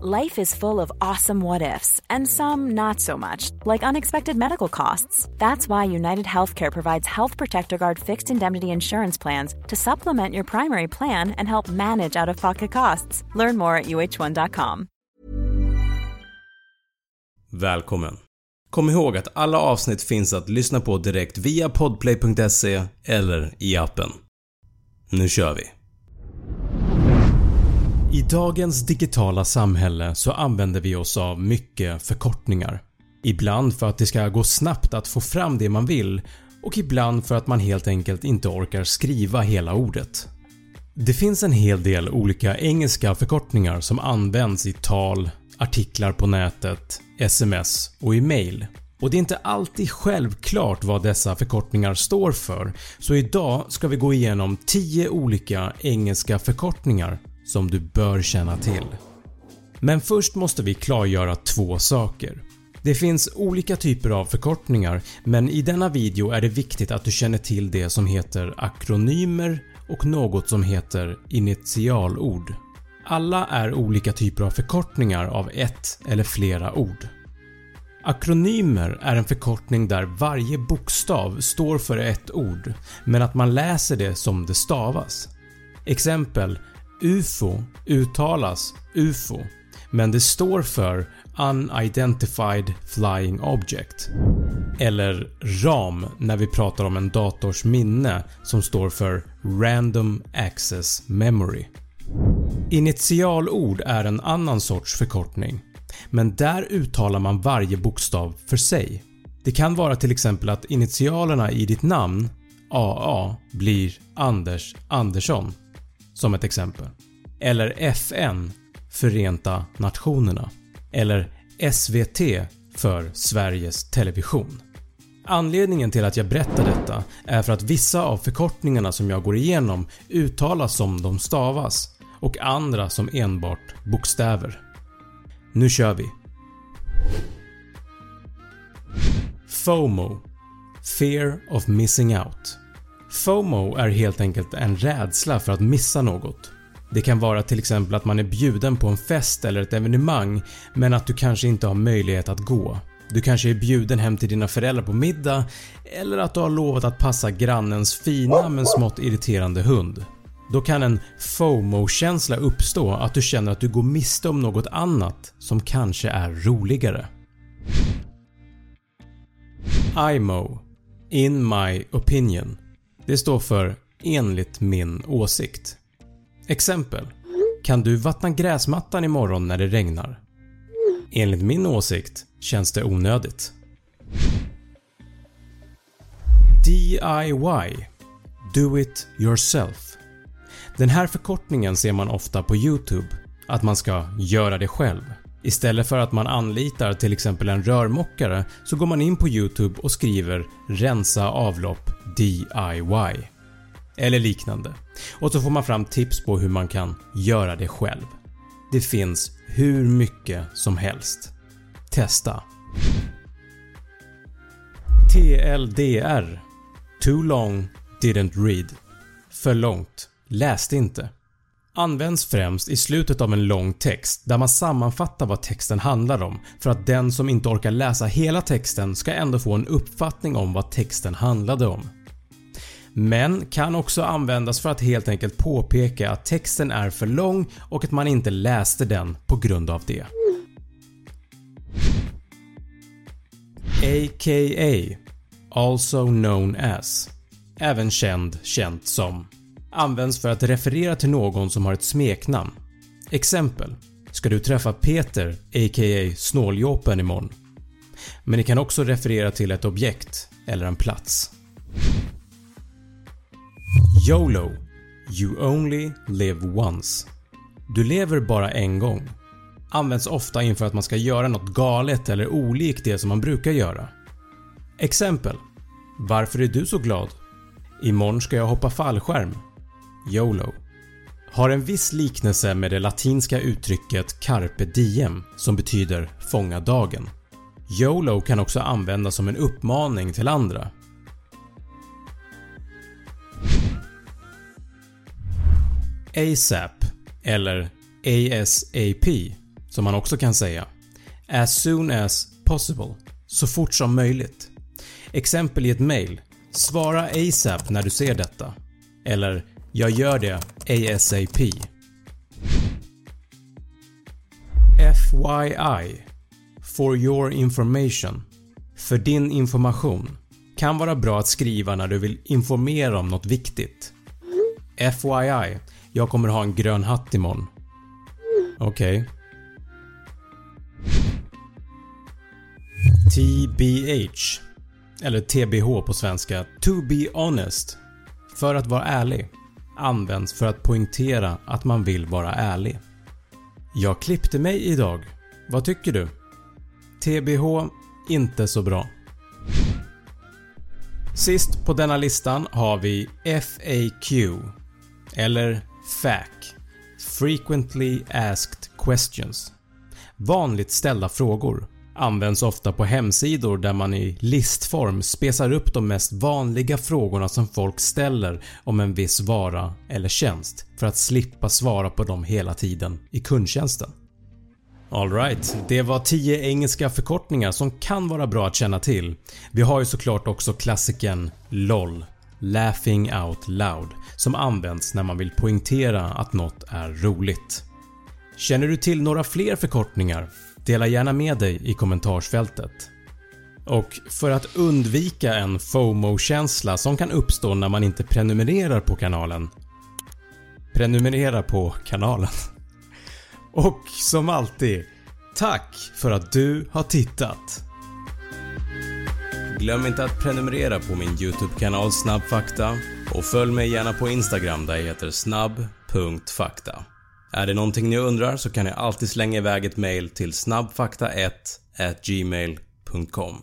Life is full of awesome what ifs, and some not so much, like unexpected medical costs. That's why United Healthcare provides Health Protector Guard fixed indemnity insurance plans to supplement your primary plan and help manage out of pocket costs. Learn more at uh1.com. Välkommen! Kom ihåg att alla avsnitt finns att lyssna på direkt via podplay.se eller i appen. Nu kör vi! I dagens digitala samhälle så använder vi oss av mycket förkortningar. Ibland för att det ska gå snabbt att få fram det man vill och ibland för att man helt enkelt inte orkar skriva hela ordet. Det finns en hel del olika engelska förkortningar som används i tal, artiklar på nätet, sms och i mail. Och det är inte alltid självklart vad dessa förkortningar står för så idag ska vi gå igenom 10 olika engelska förkortningar som du bör känna till. Men först måste vi klargöra två saker. Det finns olika typer av förkortningar men i denna video är det viktigt att du känner till det som heter akronymer och något som heter initialord. Alla är olika typer av förkortningar av ett eller flera ord. Akronymer är en förkortning där varje bokstav står för ett ord men att man läser det som det stavas. Exempel UFO uttalas UFO men det står för Unidentified Flying Object. Eller RAM när vi pratar om en dators minne som står för Random Access Memory. Initialord är en annan sorts förkortning men där uttalar man varje bokstav för sig. Det kan vara till exempel att initialerna i ditt namn AA blir Anders Andersson som ett exempel. Eller FN Förenta Nationerna. Eller SVT för Sveriges Television. Anledningen till att jag berättar detta är för att vissa av förkortningarna som jag går igenom uttalas som de stavas och andra som enbart bokstäver. Nu kör vi! FOMO Fear of missing out FOMO är helt enkelt en rädsla för att missa något. Det kan vara till exempel att man är bjuden på en fest eller ett evenemang men att du kanske inte har möjlighet att gå. Du kanske är bjuden hem till dina föräldrar på middag eller att du har lovat att passa grannens fina men smått irriterande hund. Då kan en FOMO-känsla uppstå att du känner att du går miste om något annat som kanske är roligare. IMO In my opinion det står för “enligt min åsikt”. Exempel Kan du vattna gräsmattan imorgon när det regnar? Enligt min åsikt känns det onödigt. DIY Do it yourself Den här förkortningen ser man ofta på YouTube, att man ska “göra det själv”. Istället för att man anlitar till exempel en rörmokare så går man in på YouTube och skriver “rensa avlopp DIY” eller liknande och så får man fram tips på hur man kan göra det själv. Det finns hur mycket som helst. Testa! TLDR Too long didn't read För långt läste inte används främst i slutet av en lång text där man sammanfattar vad texten handlar om för att den som inte orkar läsa hela texten ska ändå få en uppfattning om vad texten handlade om. men kan också användas för att helt enkelt påpeka att texten är för lång och att man inte läste den på grund av det. AKA Also known as Även känd känt som Används för att referera till någon som har ett smeknamn. Exempel Ska du träffa Peter a.k.a. Snåljåpen imorgon? Men det kan också referera till ett objekt eller en plats. YOLO You only live once. Du lever bara en gång. Används ofta inför att man ska göra något galet eller olikt det som man brukar göra. Exempel Varför är du så glad? Imorgon ska jag hoppa fallskärm. YOLO har en viss liknelse med det latinska uttrycket “carpe diem” som betyder “fånga dagen”. YOLO kan också användas som en uppmaning till andra. ASAP eller ASAP som man också kan säga. As soon as possible. Så fort som möjligt. Exempel i ett mail. Svara ASAP när du ser detta. Eller “Jag gör det ASAP”. FYI For your information För din information kan vara bra att skriva när du vill informera om något viktigt. FYI Jag kommer ha en grön hatt imorgon. Okej. Okay. TBH eller TBH på svenska, to be honest, för att vara ärlig, används för att poängtera att man vill vara ärlig. Jag klippte mig idag. Vad tycker du? TBH inte så bra. Sist på denna listan har vi FAQ eller FAQ Frequently Asked Questions Vanligt ställda frågor används ofta på hemsidor där man i listform spesar upp de mest vanliga frågorna som folk ställer om en viss vara eller tjänst för att slippa svara på dem hela tiden i kundtjänsten. Alright, det var 10 engelska förkortningar som kan vara bra att känna till. Vi har ju såklart också klassikern LOL “Laughing out loud” som används när man vill poängtera att något är roligt. Känner du till några fler förkortningar? Dela gärna med dig i kommentarsfältet. Och för att undvika en FOMO-känsla som kan uppstå när man inte prenumererar på kanalen Prenumerera på kanalen. Och som alltid, tack för att du har tittat! Glöm inte att prenumerera på min YouTube-kanal Snabbfakta och följ mig gärna på Instagram där jag heter snabb.fakta. Är det någonting ni undrar så kan ni alltid slänga iväg ett mail till snabbfakta1 gmail.com.